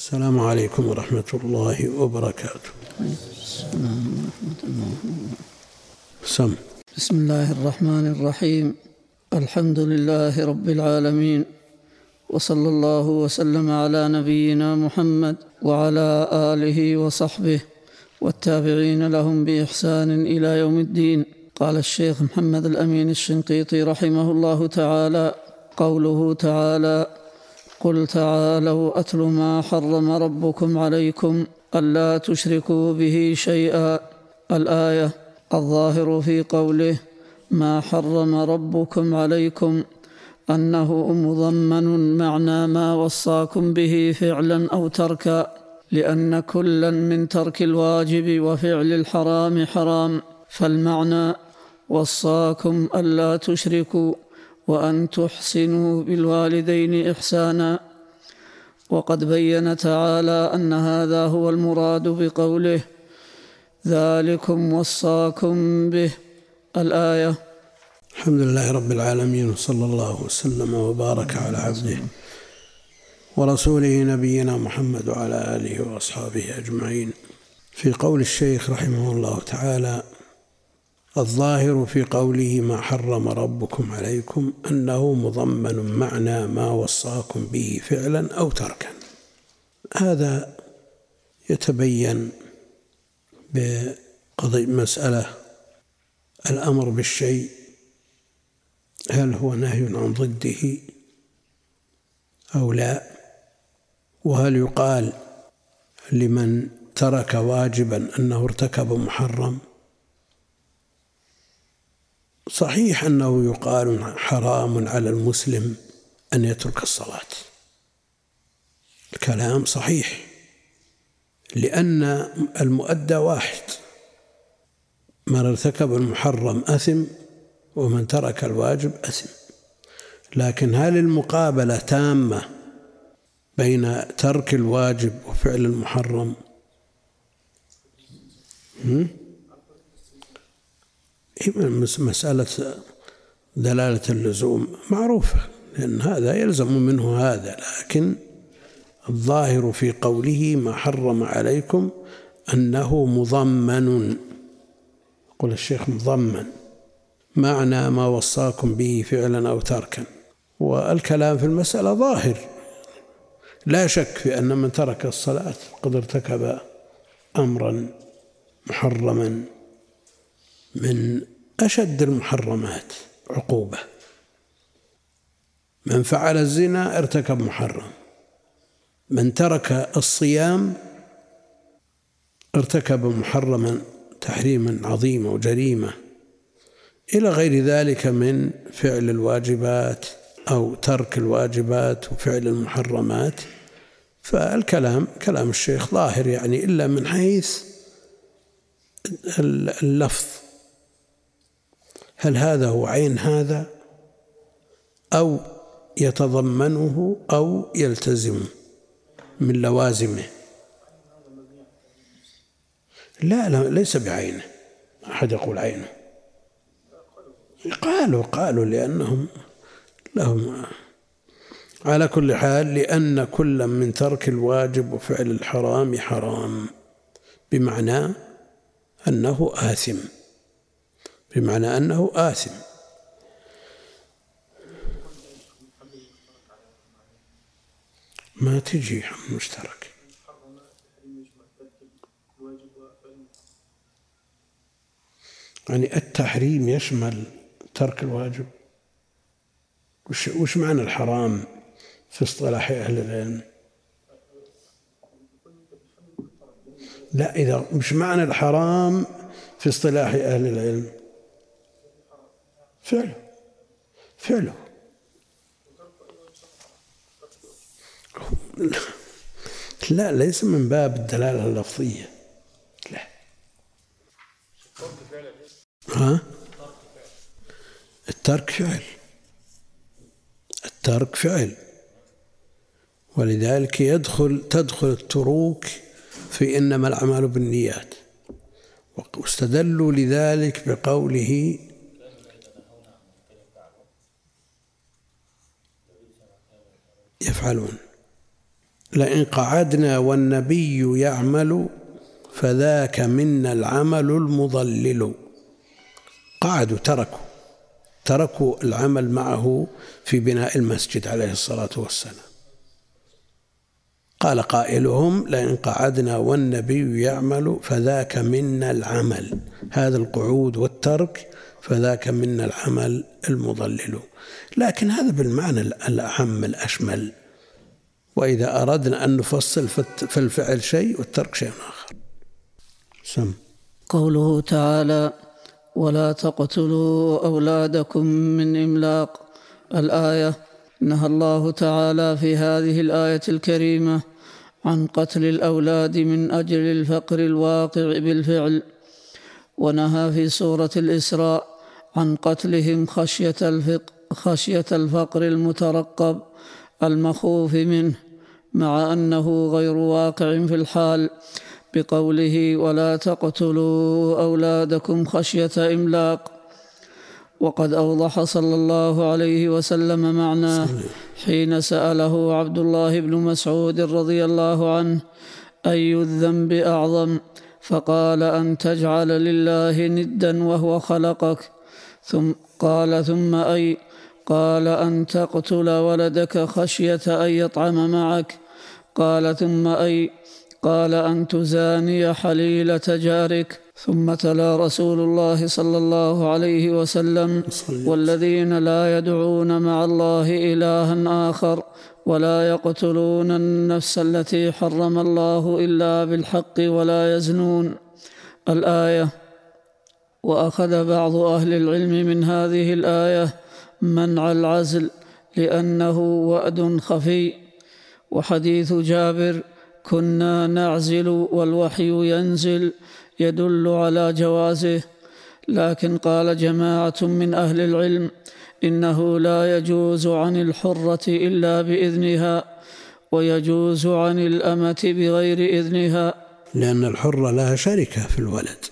السلام عليكم ورحمة الله وبركاته. سم. بسم الله الرحمن الرحيم. الحمد لله رب العالمين. وصلى الله وسلم على نبينا محمد وعلى آله وصحبه والتابعين لهم بإحسان إلى يوم الدين. قال الشيخ محمد الأمين الشنقيطي رحمه الله تعالى قوله تعالى قل تعالوا أتل ما حرم ربكم عليكم ألا تشركوا به شيئا. الآية الظاهر في قوله ما حرم ربكم عليكم أنه مضمن معنى ما وصاكم به فعلا أو تركا لأن كلا من ترك الواجب وفعل الحرام حرام. فالمعنى وصاكم ألا تشركوا. وأن تحسنوا بالوالدين إحسانا. وقد بين تعالى أن هذا هو المراد بقوله ذلكم وصاكم به. الآية الحمد لله رب العالمين وصلى الله وسلم وبارك على عبده ورسوله نبينا محمد وعلى آله وأصحابه أجمعين. في قول الشيخ رحمه الله تعالى الظاهر في قوله ما حرم ربكم عليكم أنه مضمن معنى ما وصاكم به فعلا أو تركا. هذا يتبين بقضية مسألة الأمر بالشيء هل هو نهي عن ضده أو لا؟ وهل يقال لمن ترك واجبا أنه ارتكب محرم؟ صحيح أنه يقال حرام على المسلم أن يترك الصلاة. الكلام صحيح لأن المؤدى واحد. من ارتكب المحرم أثم ومن ترك الواجب أثم. لكن هل المقابلة تامة بين ترك الواجب وفعل المحرم؟ مسألة دلالة اللزوم معروفة لأن هذا يلزم منه هذا لكن الظاهر في قوله ما حرم عليكم أنه مضمن. يقول الشيخ مضمن معنى ما وصاكم به فعلا أو تركا. والكلام في المسألة ظاهر. لا شك في أن من ترك الصلاة قد ارتكب أمرا محرما. من أشد المحرمات عقوبة. من فعل الزنا ارتكب محرم. من ترك الصيام ارتكب محرما تحريما عظيما وجريمه إلى غير ذلك من فعل الواجبات أو ترك الواجبات وفعل المحرمات. فالكلام كلام الشيخ ظاهر يعني إلا من حيث اللفظ. هل هذا هو عين هذا أو يتضمنه أو يلتزمه من لوازمه؟ لا لا ليس بعينه أحد يقول عينه. قالوا قالوا لأنهم لهم على كل حال لأن كل من ترك الواجب وفعل الحرام حرام بمعنى أنه آثم. بمعنى أنه آثم. ما تجي مشترك. يعني التحريم يشمل ترك الواجب. وش, وش معنى الحرام في اصطلاح أهل العلم؟ لا إذا مش معنى الحرام في اصطلاح أهل العلم. فعله فعله لا ليس من باب الدلالة اللفظية. لا. ها؟ الترك فعل. الترك فعل. ولذلك يدخل تدخل التروك في إنما الأعمال بالنيات. واستدلوا لذلك بقوله يفعلون. لئن قعدنا والنبي يعمل فذاك منا العمل المضلل. قعدوا تركوا تركوا العمل معه في بناء المسجد عليه الصلاة والسلام. قال قائلهم لئن قعدنا والنبي يعمل فذاك منا العمل. هذا القعود والترك فذاك منا العمل المضلل. لكن هذا بالمعنى الأعم الأشمل. وإذا أردنا أن نفصل فالفعل شيء والترك شيء آخر. سم. قوله تعالى ولا تقتلوا أولادكم من إملاق الآية نهى الله تعالى في هذه الآية الكريمة عن قتل الأولاد من أجل الفقر الواقع بالفعل ونهى في سورة الإسراء عن قتلهم خشية الفقر. خشية الفقر المترقب المخوف منه مع أنه غير واقع في الحال. بقوله ولا تقتلوا أولادكم خشية إملاق وقد أوضح صلى الله عليه وسلم معناه حين سأله عبد الله بن مسعود رضي الله عنه أي الذنب أعظم؟ فقال أن تجعل لله ندا وهو خلقك ثم قال ثم أي قال أن تقتل ولدك خشية أن يطعم معك. قال ثم أي قال أن تزاني حليلة جارك. ثم تلا رسول الله صلى الله عليه وسلم. والذين لا يدعون مع الله إلها آخر ولا يقتلون النفس التي حرم الله إلا بالحق ولا يزنون. الآية وأخذ بعض أهل العلم من هذه الآية منع العزل لأنه وأد خفي. وحديث جابر كنا نعزل والوحي ينزل يدل على جوازه. لكن قال جماعة من أهل العلم إنه لا يجوز عن الحرة إلا بإذنها ويجوز عن الأمة بغير إذنها. لأن الحرة لها شركة في الولد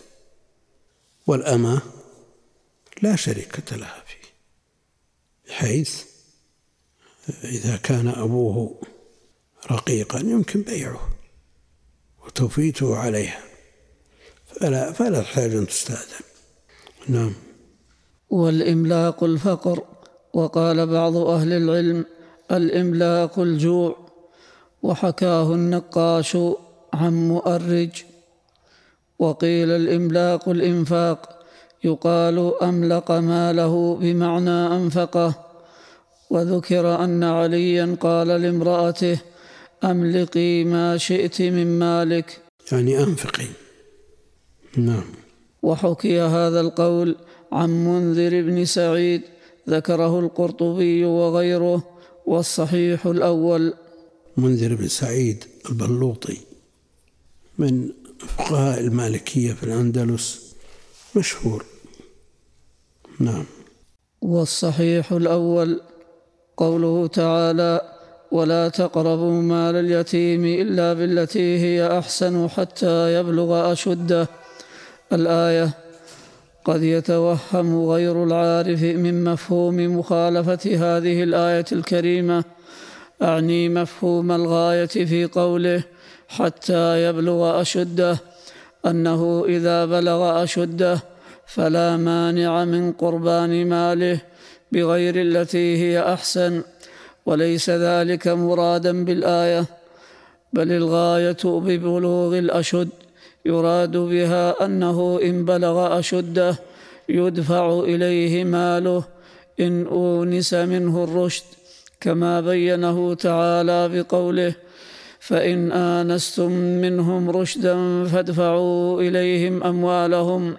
والأمة لا شركة لها. حيث إذا كان أبوه رقيقا يمكن بيعه وتوفيته عليها. فلا فلا تحتاج أن تستأذن. نعم. والإملاق الفقر وقال بعض أهل العلم الإملاق الجوع وحكاه النقاش عن مؤرج وقيل الإملاق الإنفاق. يقال أملق ماله بمعنى أنفقه. وذكر أن عليا قال لامرأته أملقي ما شئت من مالك. يعني أنفقي. نعم. وحكي هذا القول عن منذر بن سعيد ذكره القرطبي وغيره والصحيح الأول. منذر بن سعيد البلوطي من فقهاء المالكية في الأندلس مشهور. نعم. والصحيح الأول قوله تعالى ولا تقربوا مال اليتيم إلا بالتي هي أحسن حتى يبلغ أشده الآية قد يتوهم غير العارف من مفهوم مخالفة هذه الآية الكريمة أعني مفهوم الغاية في قوله حتى يبلغ أشده أنه إذا بلغ أشده فلا مانع من قربان ماله بغير التي هي أحسن وليس ذلك مرادا بالآية بل الغاية ببلوغ الأشد يراد بها أنه إن بلغ أشده يدفع إليه ماله إن أونس منه الرشد كما بينه تعالى بقوله فإن آنستم منهم رشدا فادفعوا إليهم أموالهم.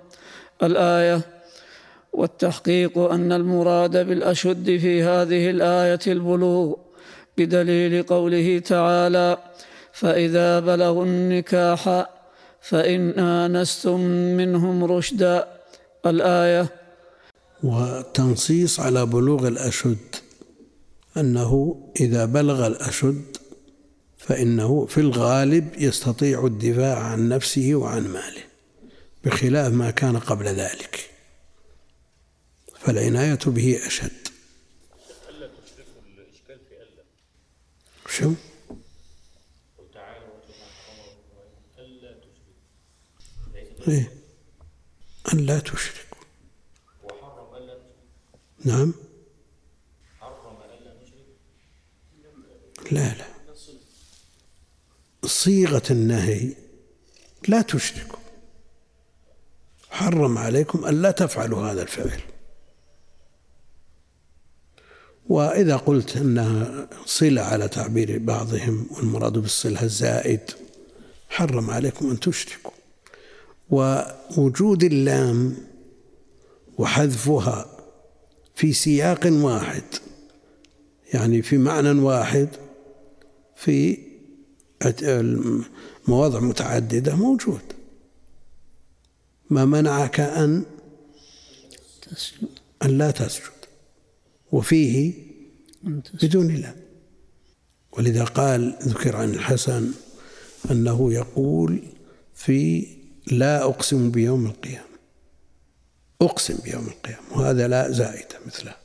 الآية. والتحقيق أن المراد بالأشد في هذه الآية البلوغ بدليل قوله تعالى فإذا بلغوا النكاح فإن آنستم منهم رشدا. الآية والتنصيص على بلوغ الأشد أنه إذا بلغ الأشد فإنه في الغالب يستطيع الدفاع عن نفسه وعن ماله. بخلاف ما كان قبل ذلك. فالعناية به أشد. شو؟ إيه؟ أن لا تشركوا. وحرم ألا نعم. حرم ألا نشرك لا لا. صيغة النهي لا تشركوا. حرم عليكم أن لا تفعلوا هذا الفعل. وإذا قلت أنها صلة على تعبير بعضهم والمراد بالصلة الزائد حرم عليكم أن تشركوا. ووجود اللام وحذفها في سياق واحد يعني في معنى واحد في مواضع متعددة موجود. ما منعك أن أن لا تسجد. وفيه بدون لا ولذا قال ذكر عن الحسن أنه يقول في لا أقسم بيوم القيامة. أقسم بيوم القيامة. وهذا لا زائدة مثله.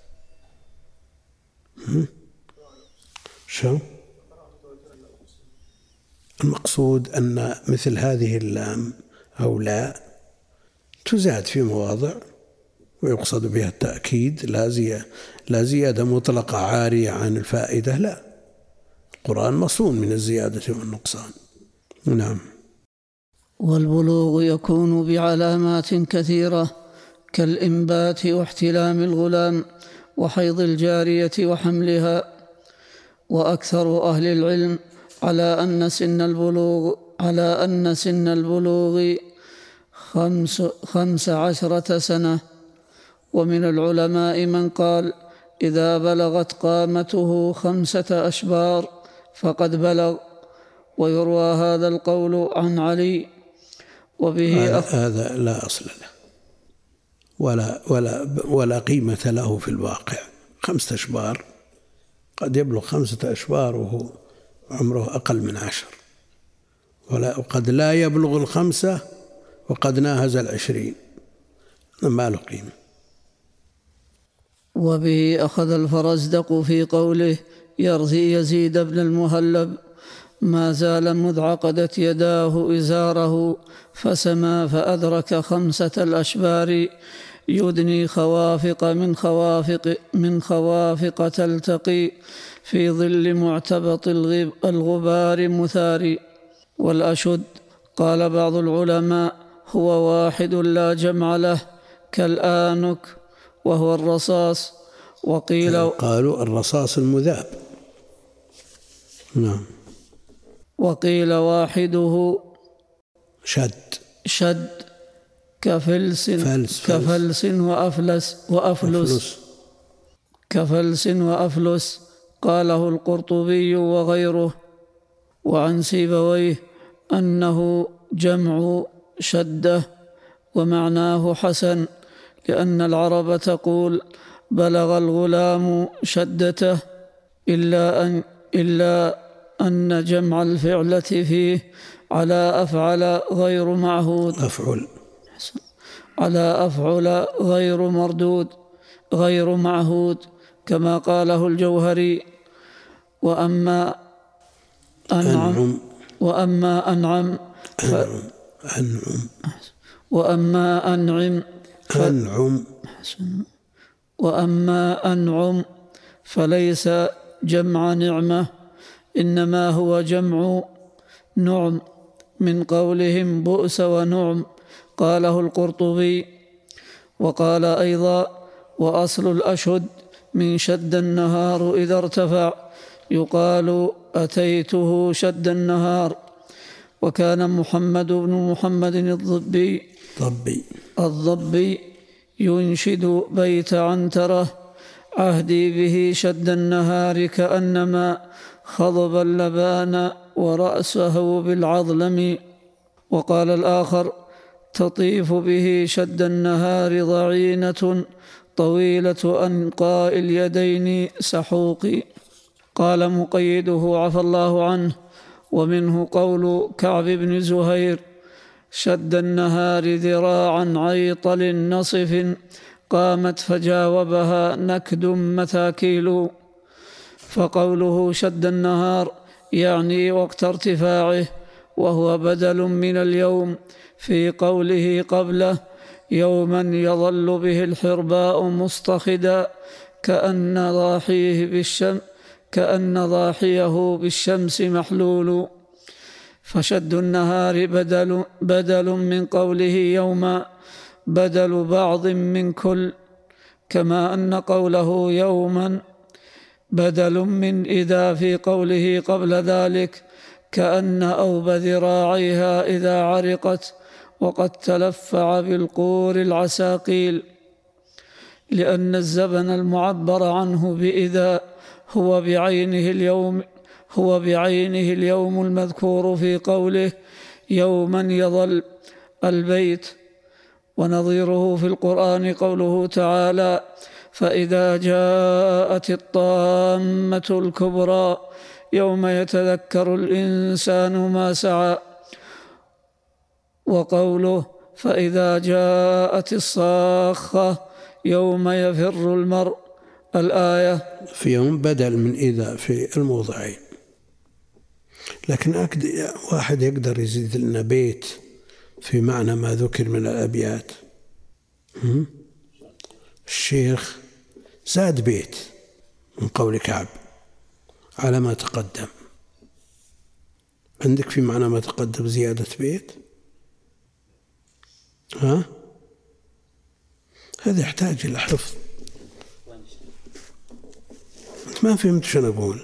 شو؟ المقصود أن مثل هذه اللام أو لا تزاد في مواضع ويقصد بها التأكيد لا زيادة لا زيادة مطلقة عارية عن الفائدة لا. القرآن مصون من الزيادة والنقصان. نعم. والبلوغ يكون بعلامات كثيرة كالإنبات واحتلام الغلام وحيض الجارية وحملها. وأكثر أهل العلم على أن سن البلوغ على أن سن البلوغ خمس, خمس عشرة سنة. ومن العلماء من قال إذا بلغت قامته خمسة أشبار فقد بلغ. ويروى هذا القول عن علي وبه هذا لا أصل له. ولا ولا ولا قيمة له في الواقع. خمسة أشبار قد يبلغ خمسة أشبار وهو عمره أقل من عشر. ولا وقد لا يبلغ الخمسة وقد ناهز العشرين. ما له قيمة وبه أخذ الفرزدق في قوله يرثي يزيد بن المهلب. ما زال مذ عقدت يداه إزاره فسما فأدرك خمسة الأشبار. يدني خوافق من خوافق من خوافق تلتقي في ظل معتبط الغبار مثاري. والأشد قال بعض العلماء هو واحد لا جمع له كالآنك وهو الرصاص. وقيل قالوا الرصاص المذاب. نعم. وقيل واحدة شد. شد كفلس فلس. كفلس وأفلس وأفلس. أفلس. كفلس وأفلس قاله القرطبي وغيره. وعن سيبويه أنه جمع شده ومعناه حسن لأن العرب تقول بلغ الغلام شدته إلا أن إلا أن جمع الفعلة فيه على أفعل غير معهود. أفعل. على أفعل غير مردود غير معهود كما قاله الجوهري وأما أنعم وأما أنعم أنعم. وأما أنعم أنعم. وأما أنعم فليس جمع نعمة إنما هو جمع نعم من قولهم بؤس ونعم قاله القرطبي. وقال أيضا وأصل الأشد من شد النهار إذا ارتفع يقال أتيته شد النهار. وكان محمد بن محمد الضبي ضبي. الضبي ينشد بيت عنترة عهدي به شد النهار كأنما خضب اللبان ورأسه بالعظلم. وقال الآخر تطيف به شد النهار ضعينة طويلة أنقاء اليدين سحوق قال مقيده عفى الله عنه. ومنه قول كعب بن زهير شد النهار ذراعا عيطل نصف قامت فجاوبها نكد متاكيل. فقوله شد النهار يعني وقت ارتفاعه وهو بدل من اليوم في قوله قبله يوما يظل به الحرباء مصطخدا كأن ضاحيه بالشمس كأن ضاحيه بالشمس محلول فشد النهار بدل, بدل من قوله يوما بدل بعض من كل كما أن قوله يوما بدل من إذا في قوله قبل ذلك كأن أوب ذراعيها إذا عرقت وقد تلفع بالقور العساقيل لأن الزبن المعبر عنه بإذا هو بعينه اليوم هو بعينه اليوم المذكور في قوله يوما يظل البيت ونظيره في القرآن قوله تعالى فإذا جاءت الطامة الكبرى يوم يتذكر الإنسان ما سعى وقوله فإذا جاءت الصاخة يوم يفر المرء الآية. في يوم بدل من إذا في الموضعين. لكن واحد يقدر يزيد لنا بيت في معنى ما ذكر من الأبيات. الشيخ زاد بيت من قول كعب على ما تقدم. عندك في معنى ما تقدم زيادة بيت؟ ها؟ هذا يحتاج إلى حفظ أنت ما فهمت شو أقول.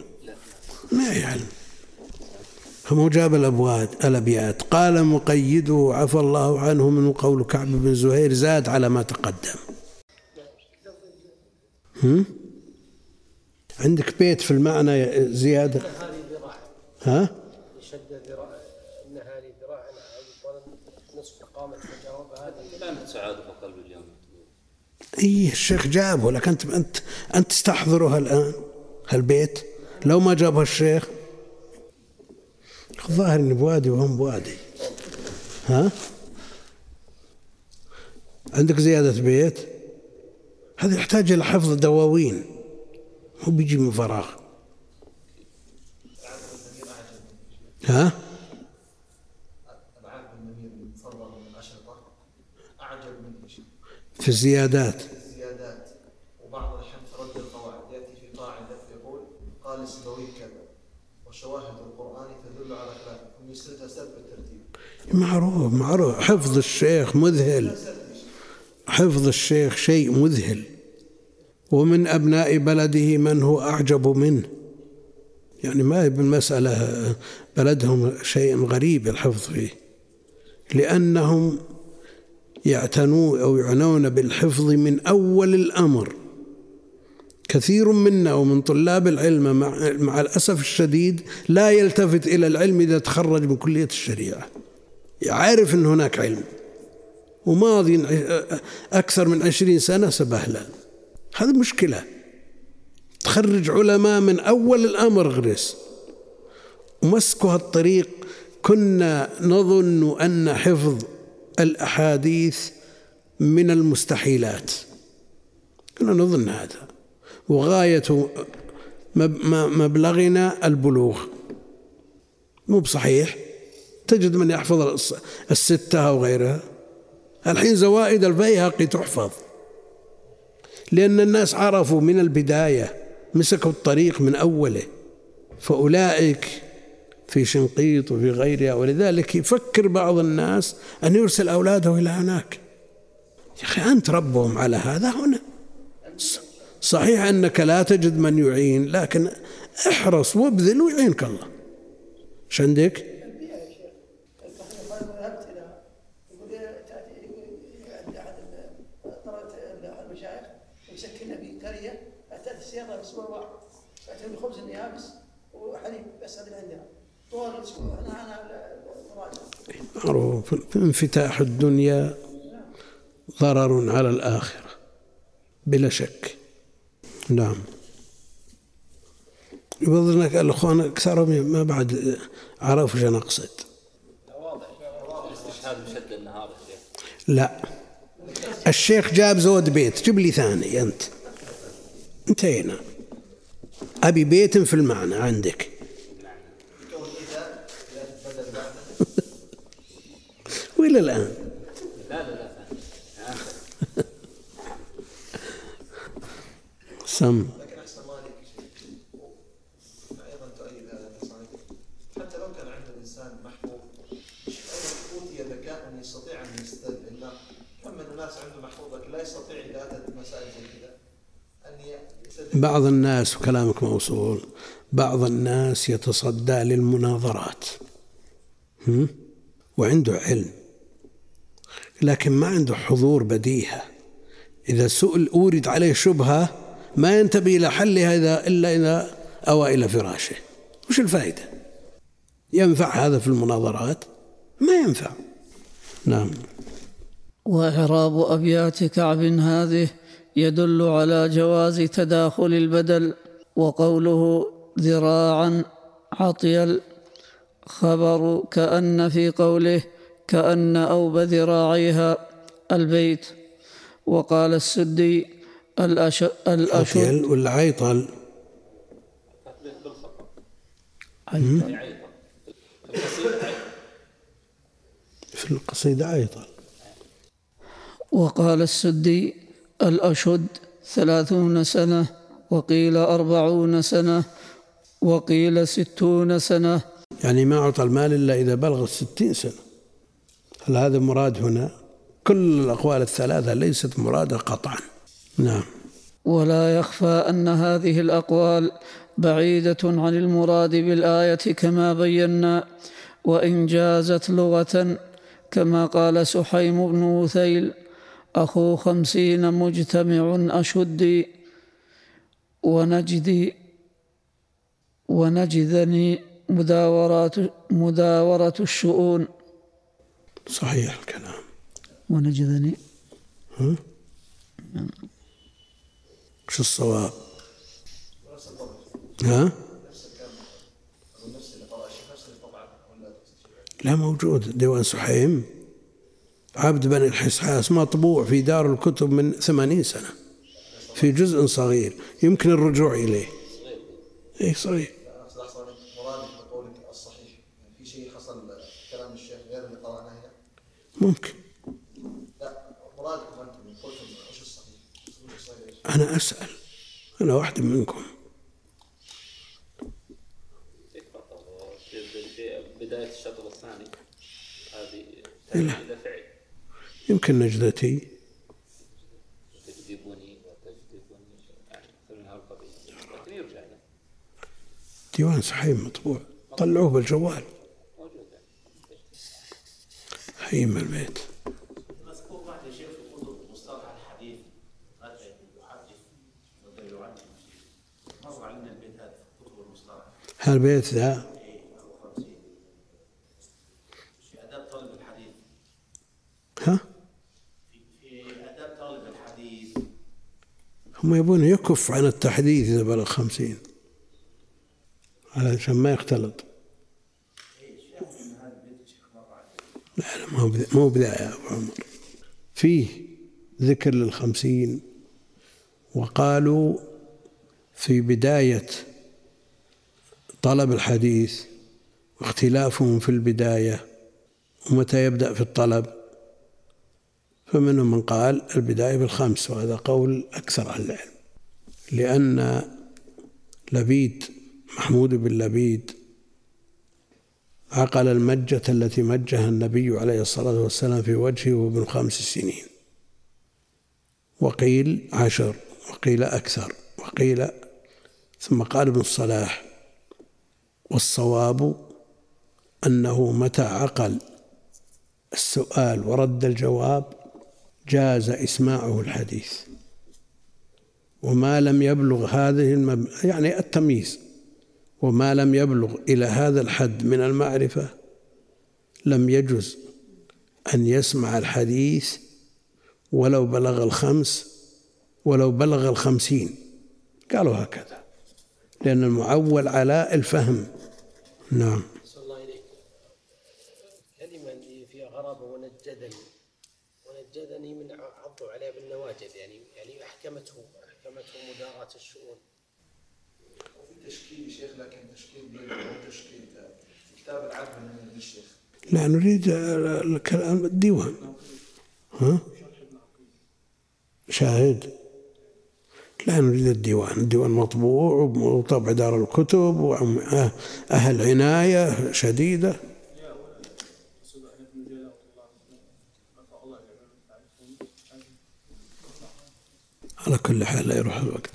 ما يعلم. فمو جاب الأبواد الأبيات قال مقيده عفى الله عنه من قول كعب بن زهير زاد على ما تقدم. هم؟ عندك بيت في المعنى زيادة؟ ها؟ ذراع نصف قامت سعادة قلب اليوم اي الشيخ جابه لك أنت أنت أنت تستحضره الآن. هالبيت. لو ما جابه الشيخ الظاهر إني بوادي وهم بوادي. ها؟ عندك زيادة بيت؟ هذا يحتاج إلى حفظ دواوين. هو بيجي من فراغ. ها؟ في الزيادات وبعض الأحيان في رد القواعد يأتي في قاعدة يقول قال السبوي كذا وشواهد القرآن تدل على خلافه ويسردها سرد بالترتيب معروف معروف. حفظ الشيخ مذهل. حفظ الشيخ شيء مذهل. ومن أبناء بلده من هو أعجب منه. يعني ما هي بالمسألة بلدهم شيء غريب الحفظ فيه. لأنهم يعتنون أو يعنون بالحفظ من أول الأمر. كثير منا ومن طلاب العلم مع, مع الأسف الشديد لا يلتفت إلى العلم إذا تخرج من كلية الشريعة. يعرف أن هناك علم وماضي أكثر من عشرين سنة سبهلل هذه مشكلة. تخرج علماء من أول الأمر غرس ومسكوا هالطريق. كنا نظن أن حفظ الأحاديث من المستحيلات. كنا نظن هذا. وغاية مبلغنا البلوغ. مو بصحيح. تجد من يحفظ الستة أو غيرها. الحين زوائد البيهقي تحفظ. لأن الناس عرفوا من البداية مسكوا الطريق من أوله. فأولئك في شنقيط وفي غيرها ولذلك يفكر بعض الناس أن يرسل أولاده إلى هناك. يا أخي أنت ربهم على هذا هنا. صحيح أنك لا تجد من يعين لكن احرص وابذل ويعينك الله. إيش عندك؟ معروف انفتاح الدنيا ضرر على الآخرة بلا شك. نعم. يبظنك الأخوان أكثرهم ما بعد عرفوا شو نقصد لا. الشيخ جاب زود بيت جيب لي ثاني أنت. انتهينا. أبي بيت في المعنى عندك. وإلى الآن. لا لا لا سم. يستطيع ان يستدل كم من الناس عنده محفوظ لا يستطيع مسائل زي كذا بعض الناس وكلامك موصول. بعض الناس يتصدى للمناظرات؟ وعنده علم. لكن ما عنده حضور بديهة. إذا سئل أورد عليه شبهة ما ينتبه إلى حلها إذا إلا إذا أوى إلى فراشه. وش الفائدة؟ ينفع هذا في المناظرات؟ ما ينفع. نعم. وإعراب أبيات كعب هذه يدل على جواز تداخل البدل وقوله ذراعا عطيل خبر كأن في قوله كأن أوب ذراعيها البيت. وقال السدي الأش... الأشد. ولا عيطل عيطل. في القصيدة عيطل وقال السدي الأشد ثلاثون سنة وقيل أربعون سنة وقيل ستون سنة. يعني ما أعطى المال إلا إذا بلغ الستين سنة. هل هذا مراد هنا؟ كل الأقوال الثلاثة ليست مرادة قطعا. نعم. ولا يخفى أن هذه الأقوال بعيدة عن المراد بالآية كما بينا وإن جازت لغة كما قال سحيم بن وثيل أخو خمسين مجتمع أشدي ونجدي ونجذني مداورات مداورة الشؤون. صحيح الكلام. ونجذني ها؟ شو الصواب؟ ها؟ لا موجود ديوان سحيم. عبد بن الحسحاس مطبوع في دار الكتب من ثمانين سنة في جزء صغير يمكن الرجوع إليه. إيه صغير اقصد احسن مرادك بقولك الصحيح يعني في شيء حصل كلام الشيخ غير اللي قراناه هنا ممكن لا مرادكم أنتم قلتم وش الصحيح؟ وش الصحيح؟ أنا أسأل. أنا واحد منكم. بداية الشطر الثاني. هذه لا. إلى فعل يمكن نجدتي. تجذبني وتجذبني مثل من هالقبيل لكن يرجع ديوان سحيم مطبوع. طلعوه بالجوال. هيم البيت. مذكور بعد يا شيخ في مصطلح الحديث يحدث مر البيت هذا في في آداب طالب الحديث ها؟ في آداب طالب الحديث هم يبون يكف عن التحديث إذا بلغ خمسين. علشان ما يختلط. لا ما هو ما هو بداية يا أبو عمر. فيه ذكر للخمسين وقالوا في بداية طلب الحديث واختلافهم في البداية ومتى يبدأ في الطلب فمنهم من قال البداية بالخمس وهذا قول أكثر أهل العلم لأن لبيد محمود بن لبيد عقل المجة التي مجها النبي عليه الصلاة والسلام في وجهه وهو ابن خمس سنين. وقيل عشر وقيل أكثر وقيل ثم قال ابن الصلاح والصواب أنه متى عقل السؤال ورد الجواب جاز إسماعه الحديث. وما لم يبلغ هذه المب... يعني التمييز. وما لم يبلغ إلى هذا الحد من المعرفة لم يجز أن يسمع الحديث ولو بلغ الخمس ولو بلغ الخمسين. قالوا هكذا لأن المعول على الفهم. نعم صلى الله عليك كلمة اللي فيها غرابة ونجدني ونجدني من عضوا عليها بالنواجذ يعني يعني أحكمته أحكمته مداراة الشؤون في تشكيل يا شيخ لكن تشكيل بين أو تشكيل كتاب العدل من الشيخ لا نريد الكلام الديوان. ها؟ شاهد؟ لا نريد الديوان. الديوان مطبوع وطبع دار الكتب وأهل عناية شديدة. على كل حال لا يروح الوقت.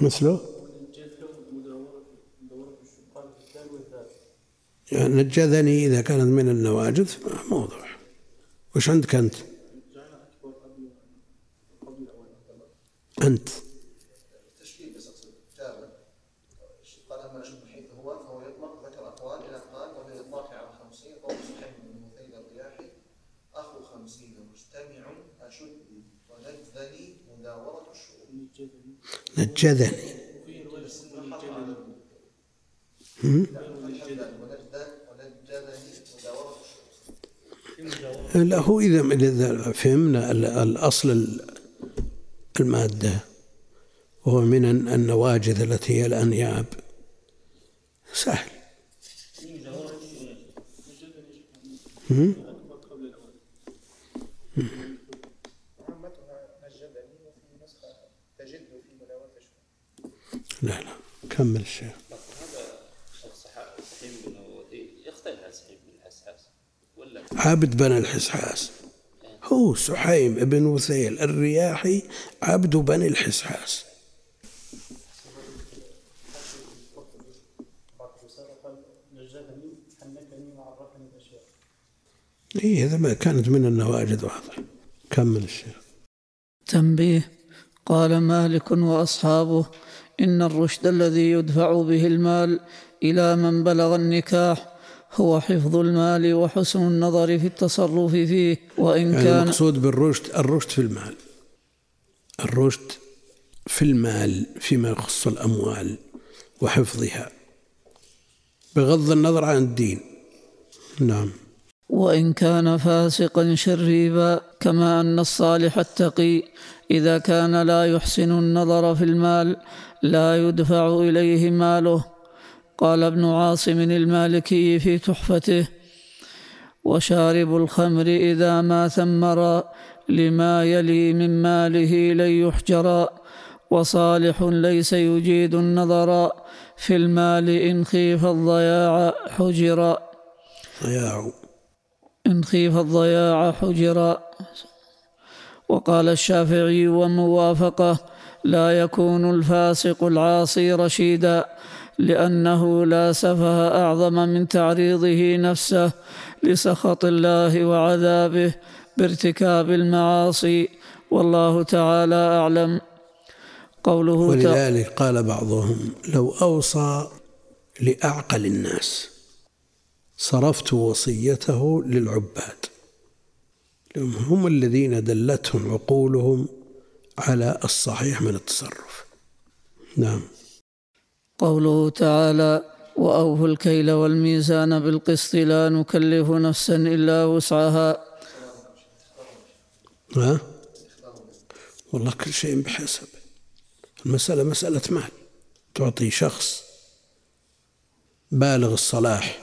مثله؟ نجذني إذا كانت من النواجذ موضوع. وش عندك أنت؟ أنت. تشكيل بس اقصد جابر قال اما أشوف من حيث هو فهو يطلق ذكر اقوال إلى قال وبالاطلاق على خمسين قول سحيم بن مثيل الرياحي اخو خمسين مجتمع اشد ونجذني مداورة الشؤون نجذني هم؟ ونجذن ونجذني مداورة الشؤون لا هو إذا إذا فهمنا ال- الأصل ال- المادة وهو من الن- النواجذ التي هي الأنياب. سهل. لا لا. كمل الشيخ هذا شخص صح- سحيم بن وثيل يختلف عن سحيم بن الحساس ولا عبد بن الحسحاس هو سحيم بن وثيل الرياحي عبد بني الحسحاس إيه هذا ما كانت من النواجذ واضح. كمل الشيخ. تنبيه. قال مالك وأصحابه إن الرشد الذي يدفع به المال إلى من بلغ النكاح هو حفظ المال وحسن النظر في التصرف فيه وإن يعني كان المقصود بالرشد الرشد في المال. الرشد في المال فيما يخص الأموال وحفظها. بغض النظر عن الدين. نعم. وإن كان فاسقا شريبا كما أن الصالح التقي إذا كان لا يحسن النظر في المال لا يدفع إليه ماله. قال ابن عاصم المالكي في تحفته وشارب الخمر إذا ما ثمر لما يلي من ماله لن يحجر وصالح ليس يجيد النظر في المال إن خيف الضياع حجر. ضياع. إن خيف الضياع حجر. وقال الشافعي وموافقة لا يكون الفاسق العاصي رشيدا. لأنه لا سفه أعظم من تعريضه نفسه لسخط الله وعذابه بارتكاب المعاصي. والله تعالى أعلم. قوله ولذلك قال بعضهم لو أوصى لأعقل الناس صرفت وصيته للعباد. هم الذين دلتهم عقولهم على الصحيح من التصرف. نعم. قوله تعالى وأوفوا الكيل والميزان بالقسط لا نكلف نفسا إلا وسعها. ها؟ والله كل شيء بحسب. المسألة مسألة مال. تعطي شخص بالغ الصلاح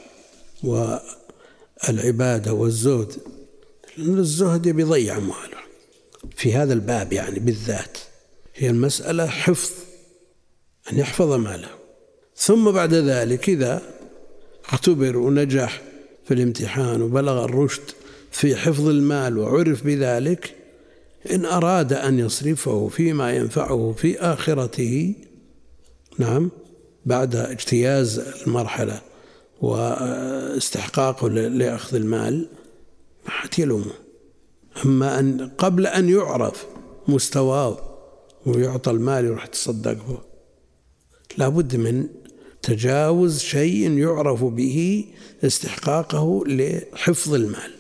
والعبادة والزهد لأن الزهد يبي يضيع أمواله في هذا الباب يعني بالذات هي المسألة حفظ أن يحفظ ماله. ثم بعد ذلك إذا اختبر ونجح في الامتحان وبلغ الرشد في حفظ المال وعرف بذلك إن أراد أن يصرفه فيما ينفعه في آخرته نعم بعد اجتياز المرحلة واستحقاقه لأخذ المال ما حد يلومه. أما أن قبل أن يعرف مستواه ويعطى المال يروح يتصدق به لابد من تجاوز شيء يعرف به استحقاقه لحفظ المال.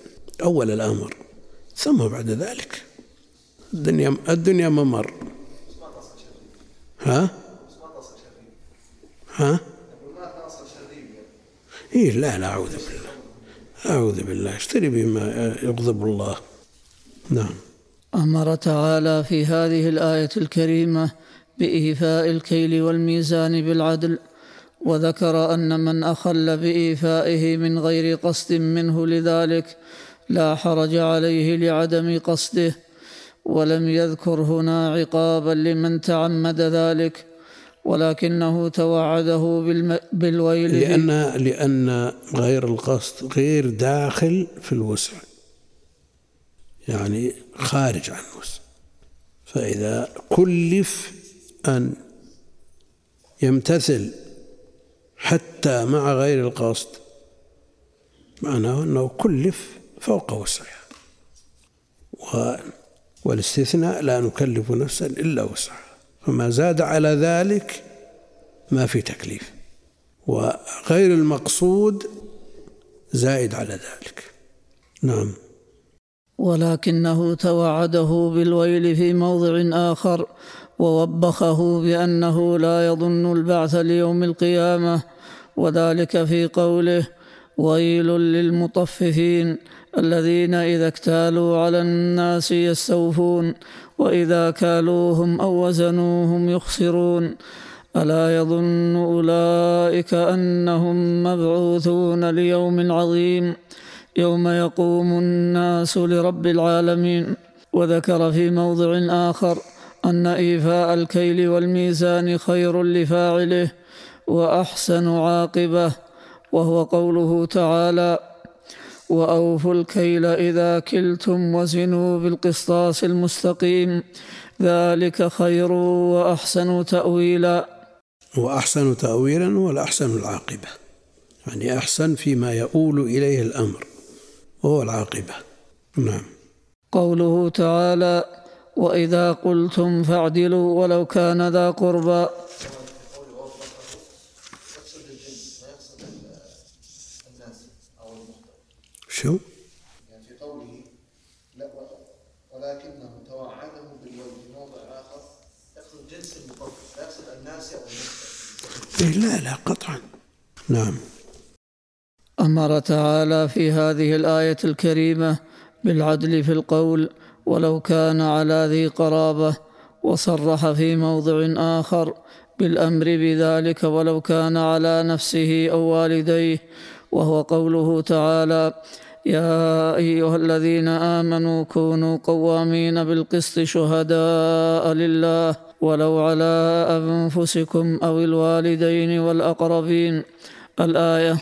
أول الأمر. ثم بعد ذلك. الدنيا الدنيا ممر. ها؟ ها؟ إيه لا لا أعوذ بالله. أعوذ بالله. اشتري بما يغضب الله. نعم. أمر تعالى في هذه الآية الكريمة بإيفاء الكيل والميزان بالعدل. وذكر أن من أخل بإيفائه من غير قصد منه لذلك لا حرج عليه لعدم قصده ولم يذكر هنا عقابا لمن تعمد ذلك ولكنه توعده بالويل لأن لأن غير القصد غير داخل في الوسع يعني خارج عن الوسع. فإذا كلف أن يمتثل حتى مع غير القصد. معناه أنه كلف فوق وسعه. والاستثناء لا نكلف نفسا إلا وسعها. فما زاد على ذلك ما في تكليف. وغير المقصود زائد على ذلك. نعم. ولكنه توعده بالويل في موضع آخر ووبخه بأنه لا يظن البعث ليوم القيامة. وذلك في قوله ويل للمطففين الذين إذا اكتالوا على الناس يستوفون وإذا كالوهم أو وزنوهم يخسرون. ألا يظن أولئك أنهم مبعوثون ليوم عظيم يوم يقوم الناس لرب العالمين. وذكر في موضع آخر أن إيفاء الكيل والميزان خير لفاعله وأحسن عاقبة وهو قوله تعالى وأوفوا الكيل إذا كلتم وزنوا بالقسطاس المستقيم ذلك خير وأحسن تأويلا. وأحسن تاويلا والأحسن العاقبة. يعني أحسن فيما يؤول إليه الأمر وهو العاقبة. نعم. قوله تعالى وإذا قلتم فاعدلوا ولو كان ذا قربى. شو؟ يعني في قوله لا ولكنه توعده بالوجه في موضع آخر يقصد جنس المطلق لا يقصد الناس أو الناس إيه لا لا قطعا. نعم. أمر تعالى في هذه الآية الكريمة بالعدل في القول ولو كان على ذي قرابة وصرح في موضع آخر بالأمر بذلك ولو كان على نفسه أو والديه وهو قوله تعالى يا أيها الذين آمنوا كونوا قوامين بالقسط شهداء لله ولو على أنفسكم أو الوالدين والأقربين. الآية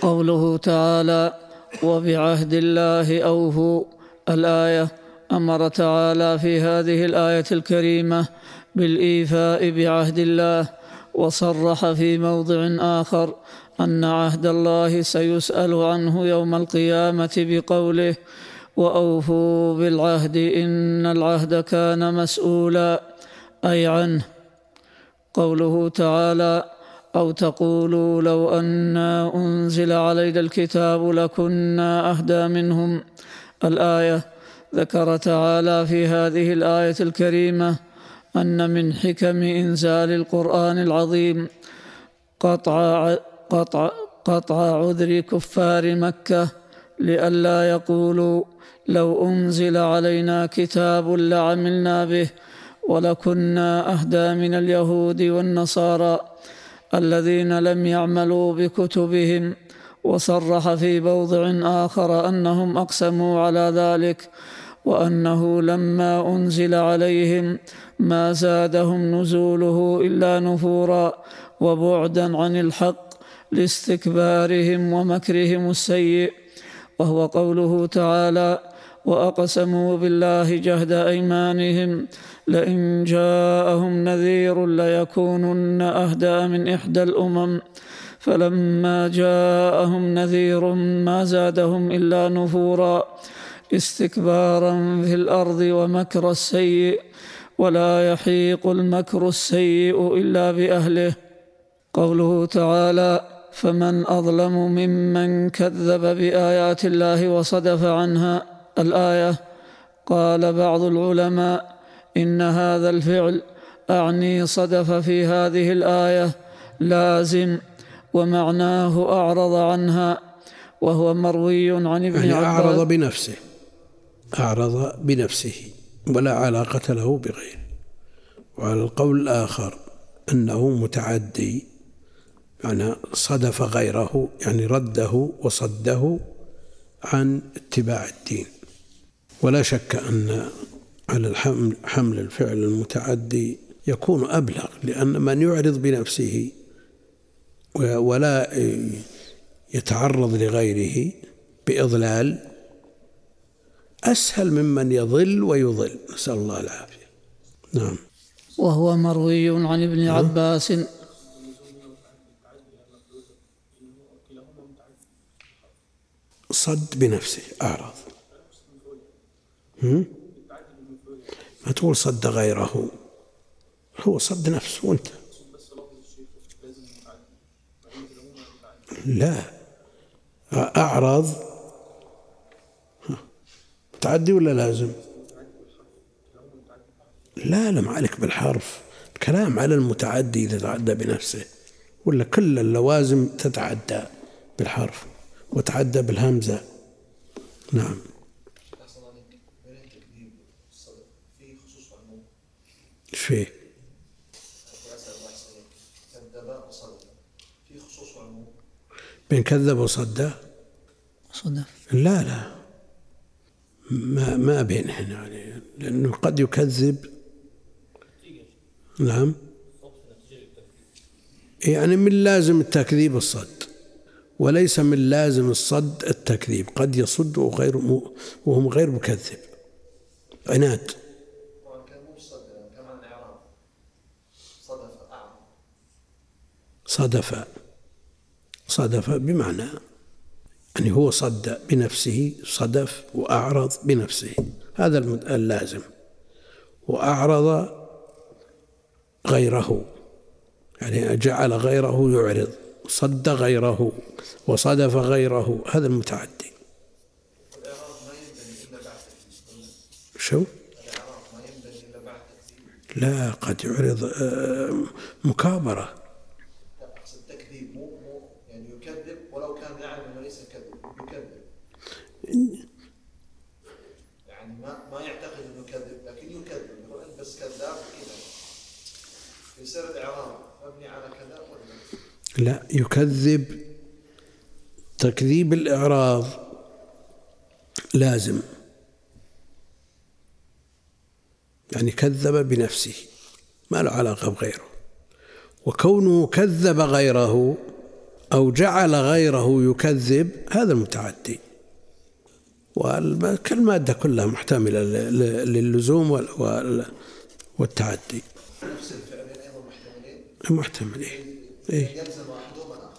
قوله تعالى وبعهد الله أوفوا. الآية أمر تعالى في هذه الآية الكريمة بالإيفاء بعهد الله وصرح في موضع آخر أن عهد الله سيسأل عنه يوم القيامة بقوله وأوفوا بالعهد إن العهد كان مسؤولا أي عنه. قوله تعالى أو تقولوا لو أنا أنزل علينا الكتاب لكنا أهدى منهم الآية ذكر تعالى في هذه الآية الكريمة أن من حكم إنزال القرآن العظيم قطع قطع قطع عذر كفار مكة لئلا يقولوا لو أنزل علينا كتاب لعملنا به ولكنا أهدى من اليهود والنصارى الذين لم يعملوا بكتبهم وصرح في موضع آخر أنهم أقسموا على ذلك وأنه لما أنزل عليهم ما زادهم نزوله إلا نفورا وبعدا عن الحق لاستكبارهم ومكرهم السيء وهو قوله تعالى وأقسموا بالله جهد أيمانهم لئن جاءهم نذير ليكونن اهدى من إحدى الأمم. فلما جاءهم نذير ما زادهم إلا نفورا استكبارا في الأرض ومكر السيء ولا يحيق المكر السيء إلا بأهله. قوله تعالى فمن أظلم ممن كذب بآيات الله وصدف عنها الآية. قال بعض العلماء إن هذا الفعل أعني صدف في هذه الآية لازم ومعناه أعرض عنها وهو مروي عن ابن يعني عباس. أعرض بنفسه أعرض بنفسه ولا علاقة له بغيره. وعلى القول الآخر أنه متعدي يعني صدف غيره يعني رده وصده عن اتباع الدين. ولا شك أن على الحمل حمل الفعل المتعدي يكون أبلغ لأن من يعرض بنفسه ولا يتعرض لغيره بإضلال أسهل ممن يضل ويضل. نسأل الله العافية. نعم. وهو مروي عن ابن عباس صد بنفسه أعرض؟ ما تقول صد غيره. هو صد نفسه وأنت. لا. أعرض متعدي ولا لازم؟ لا لا ما عليك بالحرف. الكلام على المتعدي إذا تعدى بنفسه ولا كل اللوازم تتعدى بالحرف. وتعدى بالهمزة. نعم. إيش فيه؟ بين كذب وصدى؟ صدف لا لا. ما ما بين هنا يعني لأنه قد يكذب. نعم. يعني من لازم التكذيب الصد وليس من لازم الصد التكذيب. قد يصد وغير م- وهم غير مكذب. عناد. صدف. صدف بمعنى يعني هو صد بنفسه صدف وأعرض بنفسه. هذا اللازم. وأعرض غيره. يعني جعل غيره يعرض. صد غيره وصدف غيره هذا المتعدي. شو؟ لا قد يعرض آه، مكابرة. مو مو يعني يكذب ولو كان يعلم أنه ليس كذب يكذب يعني ما ما يعتقد أنه كذب لكن يكذب. يقول أنت بس كذاب كذا. يصير الإعراب مبني على كذا. لا يكذب. تكذيب الإعراض لازم. يعني كذب بنفسه ما له علاقة بغيره. وكونه كذب غيره أو جعل غيره يكذب هذا المتعدي. والمادة كلها محتملة للزوم وال- وال- والتعدي. نفس الفعلين أيضا محتملين؟ محتمل إيه. إيه. يلزم الآخر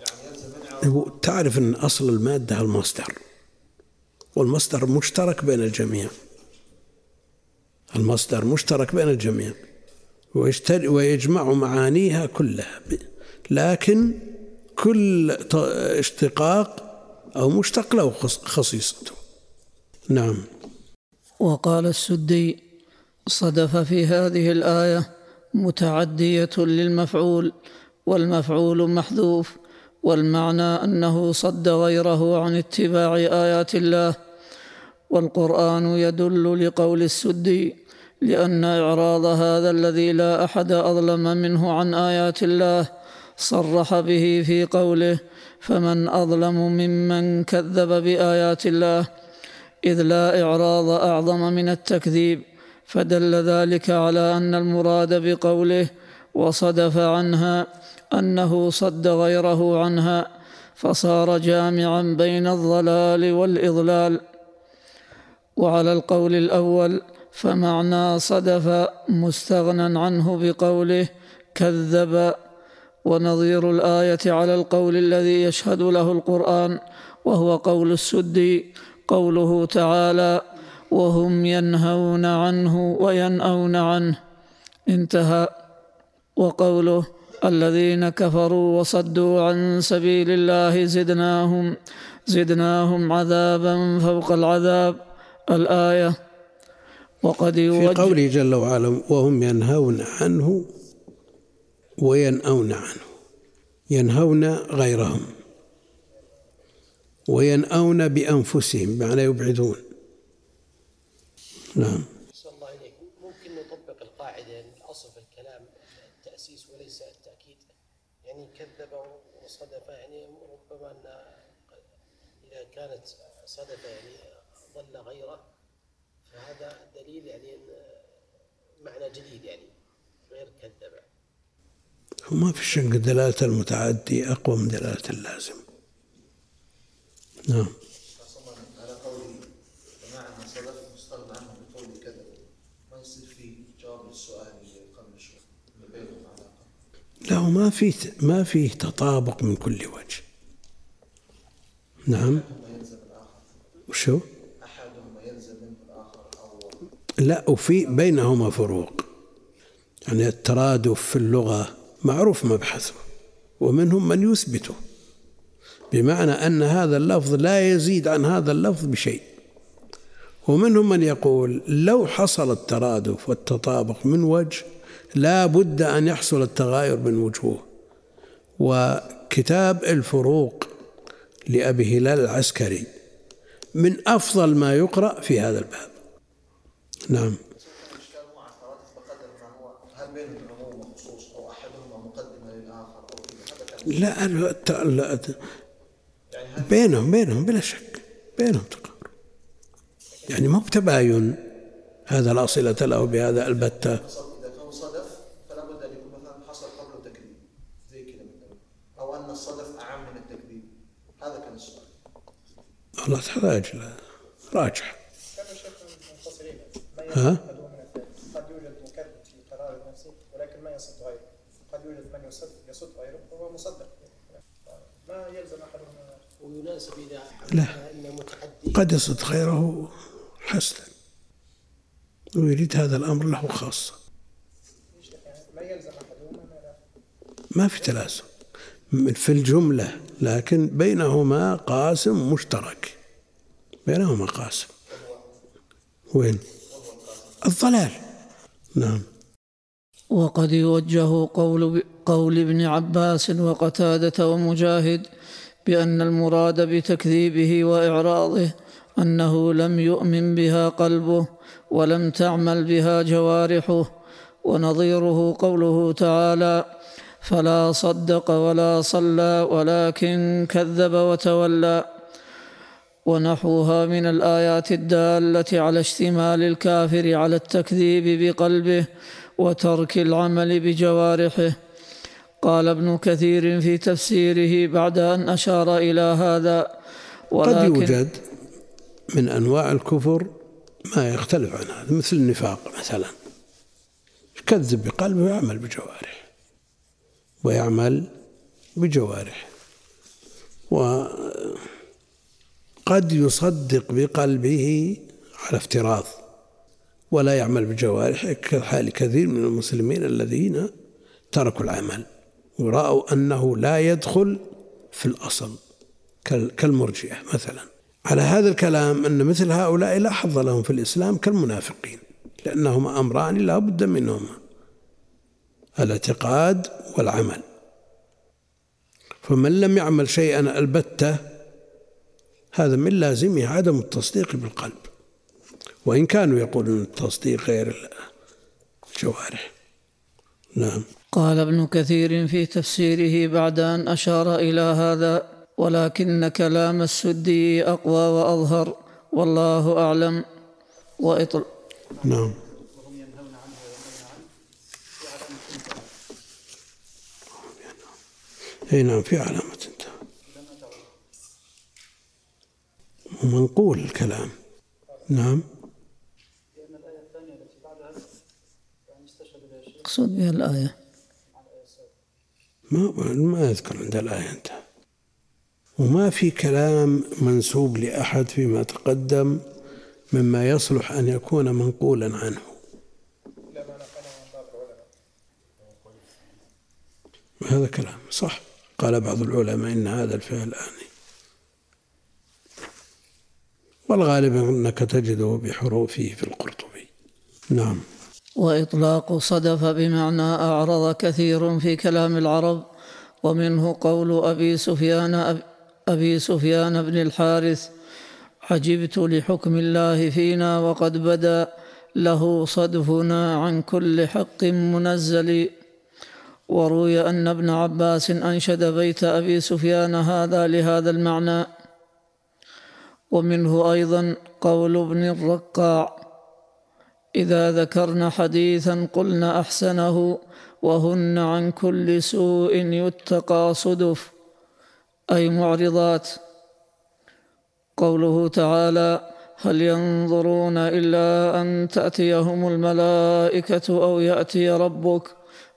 يعني يلزم من إعراب تعرف أن أصل المادة المصدر. والمصدر مشترك بين الجميع. المصدر مشترك بين الجميع. ويجمع معانيها كلها. لكن كل اشتقاق أو مشتق له خص- خصيصته. نعم. وقال السدي صدف في هذه الآية متعدية للمفعول والمفعول محذوف والمعنى أنه صد غيره عن اتباع آيات الله. والقرآن يدل لقول السدي لأن إعراض هذا الذي لا أحد أظلم منه عن آيات الله صرح به في قوله فمن أظلم ممن كذب بآيات الله إذ لا إعراض أعظم من التكذيب فدل ذلك على أن المراد بقوله وصدف عنها أنه صد غيره عنها فصار جامعا بين الضلال والإضلال. وعلى القول الأول فمعنى صدف مستغنى عنه بقوله كذب. ونظير الآية على القول الذي يشهد له القرآن وهو قول السدي قوله تعالى وهم ينهون عنه وينأون عنه. انتهى. وقوله الذين كفروا وصدوا عن سبيل الله زدناهم زدناهم عذابا فوق العذاب. الآية وقد في يوجه قوله جل وعلا وهم ينهون عنه وينأون عنه. ينهون غيرهم. وينأون بأنفسهم بمعنى يبعدون. نعم. الله عليك ممكن نطبق القاعدة أن الأصل في الكلام التأسيس وليس التأكيد. يعني كذب وصدف يعني ربما أن إذا كانت صدف يعني ضل غيره فهذا دليل يعني معنى جديد يعني غير كذب. وما في شك دلالة المتعدي أقوى من دلالة اللازم. نعم على قولي بمعنى صدف مستغنى عنه بقول كذب ما يصير في جواب للسؤال اللي قبل شوي اللي بينهم علاقه لا ما في ما فيه تطابق من كل وجه. نعم. وشو؟ احدهما يلزم منه الآخر أو لا وفي بينهما فروق. يعني الترادف في اللغة معروف مبحثه ومنهم من يثبته بمعنى أن هذا اللفظ لا يزيد عن هذا اللفظ بشيء. ومنهم من يقول لو حصل الترادف والتطابق من وجه لا بد أن يحصل التغاير من وجوه. وكتاب الفروق لأبي هلال العسكري من أفضل ما يقرأ في هذا الباب. نعم. لا لا- بينهم بينهم بلا شك بينهم تقارب. يعني مو بتباين هذا لا صلة له بهذا البتة حصل اذا كان صدف فلا بد ان يكون مثلا حصل قبله تكذيب زي كذا مثلا أو ان الصدف اعم من التكذيب هذا كان السؤال والله تحتاج ل- راجع ها؟ قد يوجد في ولكن ما يصد غيره يوجد من يصد يصد غيره وهو مصدق ما يلزم الآخر. ويناسب اذا لا. قد يصد خيره حسنا ويريد هذا الأمر له الآخر ما في تلازم في الجملة لكن بينهما قاسم مشترك. بينهما قاسم. وين؟ الضلال. نعم. وقد يوجه قول قول ابن عباس وقتادة ومجاهد بأن المراد بتكذيبه وإعراضه أنه لم يؤمن بها قلبه ولم تعمل بها جوارحه ونظيره قوله تعالى فلا صدق ولا صلى ولكن كذب وتولى. ونحوها من الآيات الدالة على اشتمال الكافر على التكذيب بقلبه وترك العمل بجوارحه. قال ابن كثير في تفسيره بعد أن أشار إلى هذا. قد ولكن يوجد من أنواع الكفر ما يختلف عن هذا مثل النفاق مثلا. يكذب بقلبه ويعمل بجوارحه. ويعمل بجوارحه وقد يصدق بقلبه على افتراض ولا يعمل بجوارحه كحال كثير من المسلمين الذين تركوا العمل ورأوا أنه لا يدخل في الأصل كال- كالمرجئة مثلا. على هذا الكلام أن مثل هؤلاء لا حظ لهم في الإسلام كالمنافقين لأنهما أمران لا بد منهما. الاعتقاد والعمل. فمن لم يعمل شيئا ألبتة هذا من لازمه عدم التصديق بالقلب. وإن كانوا يقولون التصديق غير الجوارح. نعم. قال ابن كثير في تفسيره بعد أن أشار إلى هذا ولكن كلام السدي أقوى وأظهر والله أعلم. وإطل نعم. إي نعم في علامة انتهى ومنقول الكلام. نعم. أقصد بها الآية. ما ما يذكر عند الآية انتهى وما في كلام منسوب لأحد فيما تقدم مما يصلح أن يكون منقولا عنه. هذا كلام صح؟ قال بعض العلماء إن هذا الفعل آني. والغالب أنك تجده بحروفه في القرطبي. نعم. وإطلاق صدف بمعنى أعرض كثير في كلام العرب ومنه قول أبي سفيان أبي سفيان بن الحارث عجبت لحكم الله فينا وقد بدا له صدفنا عن كل حق منزل وروي أن ابن عباس أنشد بيت أبي سفيان هذا لهذا المعنى. ومنه أيضا قول ابن الرقاع إذا ذكرن حديثا قلن أحسنه وهن عن كل سوء يتقى صدف أي معرضات. قوله تعالى هل ينظرون إلا أن تأتيهم الملائكة أو يأتي ربك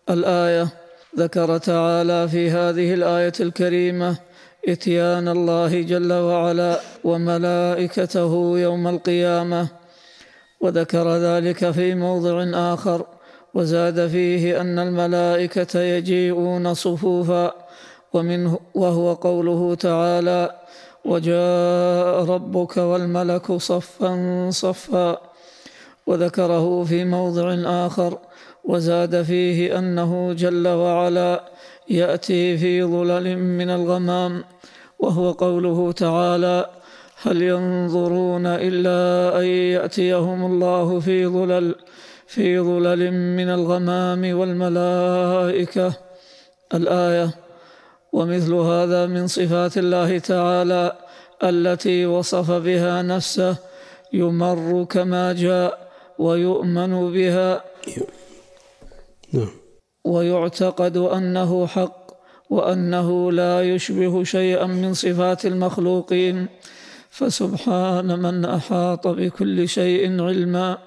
الآية ذكر تعالى في هذه الآية الكريمة إتيان الله جل وعلا وملائكته يوم القيامة. وذكر ذلك في موضع آخر وزاد فيه أن الملائكة يجيئون صفوفا ومنه وهو قوله تعالى وجاء ربك والملك صفا صفا وذكره في موضع آخر وزاد فيه أنه جل وعلا يأتي في ظلل من الغمام وهو قوله تعالى هل ينظرون إلا أن يأتيهم الله في ظلل في ظلل من الغمام والملائكة الآية ومثل هذا من صفات الله تعالى التي وصف بها نفسه يمر كما جاء ويؤمن بها نعم. ويعتقد أنه حق وأنه لا يشبه شيئا من صفات المخلوقين فسبحان من أحاط بكل شيء علما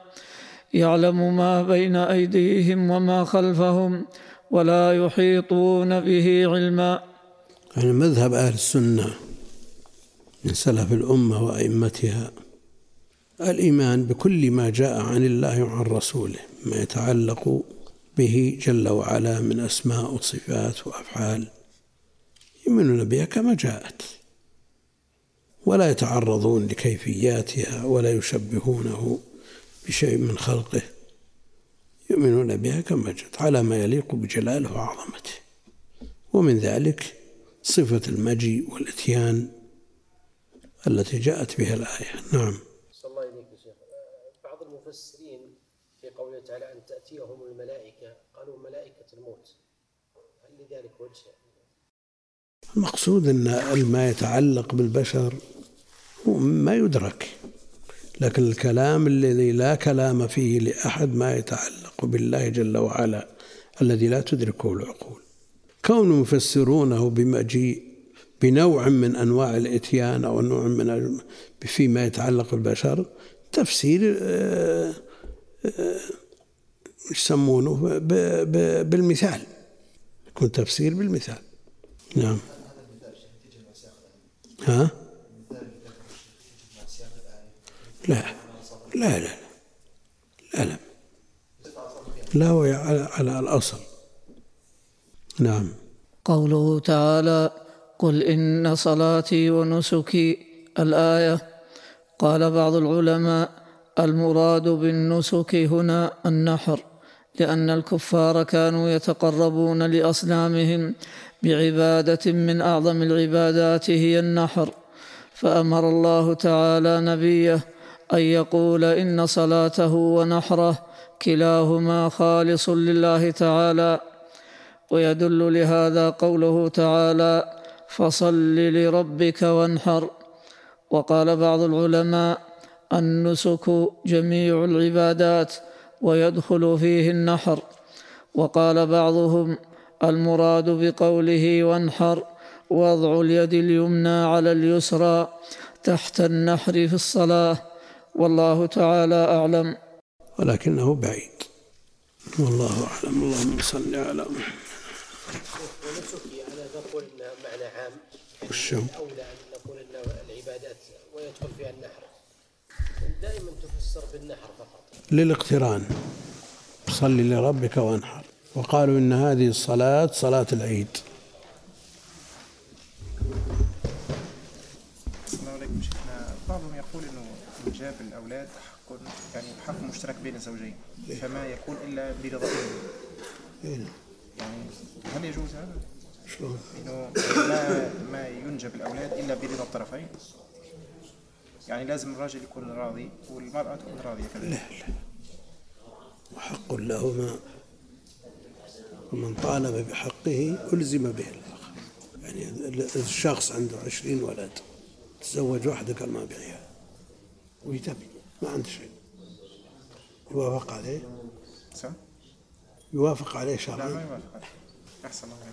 يعلم ما بين أيديهم وما خلفهم ولا يحيطون به علما. يعني مذهب أهل السنة من سلف الأمة وأئمتها الإيمان بكل ما جاء عن الله وعن رسوله ما يتعلق به جل وعلا من أسماء وصفات وأفعال يؤمنون بها كما جاءت. ولا يتعرضون لكيفياتها ولا يشبهونه بشيء من خلقه. يؤمنون بها كما جاءت على ما يليق بجلاله وعظمته. ومن ذلك صفة المجيء والإتيان التي جاءت بها الآية. نعم. صلى الله عليك يا شيخ بعض المفسرين قوله تعالى أن تأتيهم الملائكة قالوا ملائكة الموت. هل لذلك وجه؟ المقصود أن ما يتعلق بالبشر هو ما يدرك لكن الكلام الذي لا كلام فيه لأحد ما يتعلق بالله جل وعلا الذي لا تدركه العقول. كونهم يفسرونه بمجيء بنوع من أنواع الإتيان أو نوع من فيما يتعلق بالبشر تفسير آه، يسمونه؟ بالمثال. يكون تفسير بالمثال. نعم. ها؟ لا. لا لا لا. لا لا. هو على الأصل. نعم. قوله تعالى قل إن صلاتي ونسكي الآية. قال بعض العلماء المراد بالنسك هنا النحر لأن الكفار كانوا يتقربون لأصنامهم بعبادة من أعظم العبادات هي النحر. فأمر الله تعالى نبيه أن يقول إن صلاته ونحره كلاهما خالص لله تعالى. ويدل لهذا قوله تعالى فصل لربك وانحر وقال بعض العلماء النسك جميع العبادات ويدخل فيه النحر. وقال بعضهم المراد بقوله وانحر وضع اليد اليمنى على اليسرى تحت النحر في الصلاة. والله تعالى أعلم. ولكنه بعيد. والله أعلم. اللهم صل على محمد. ونسكي أنا نقول معنى عام. وشو؟ أولى أن نقول إن العبادات ويدخل فيها النحر. تفسر بالنحر فقط. للاقتران. صل لربك وانحر. وقالوا إن هذه الصلاة صلاة العيد. السلام عليكم شيخنا. بعضهم يقول إنه إنجاب الأولاد حق يعني حق مشترك بين الزوجين. فما يكون إلا برضاهم. إيه. يعني هل يجوز هذا؟ شلون؟ إنه ما ما ينجب الأولاد إلا برضا الطرفين؟ يعني لازم الراجل يكون راضي والمرأة تكون راضية كذلك. لا لا. وحق لهما. ومن طالب بحقه ألزم به الآخر. يعني الشخص عنده عشرين ولد تزوج واحدة قال ما أبيعها ويتبي ما عنده شيء. يوافق عليه؟ سم؟ يوافق عليه لا ما شرعا يوافق عليه. أحسن الله.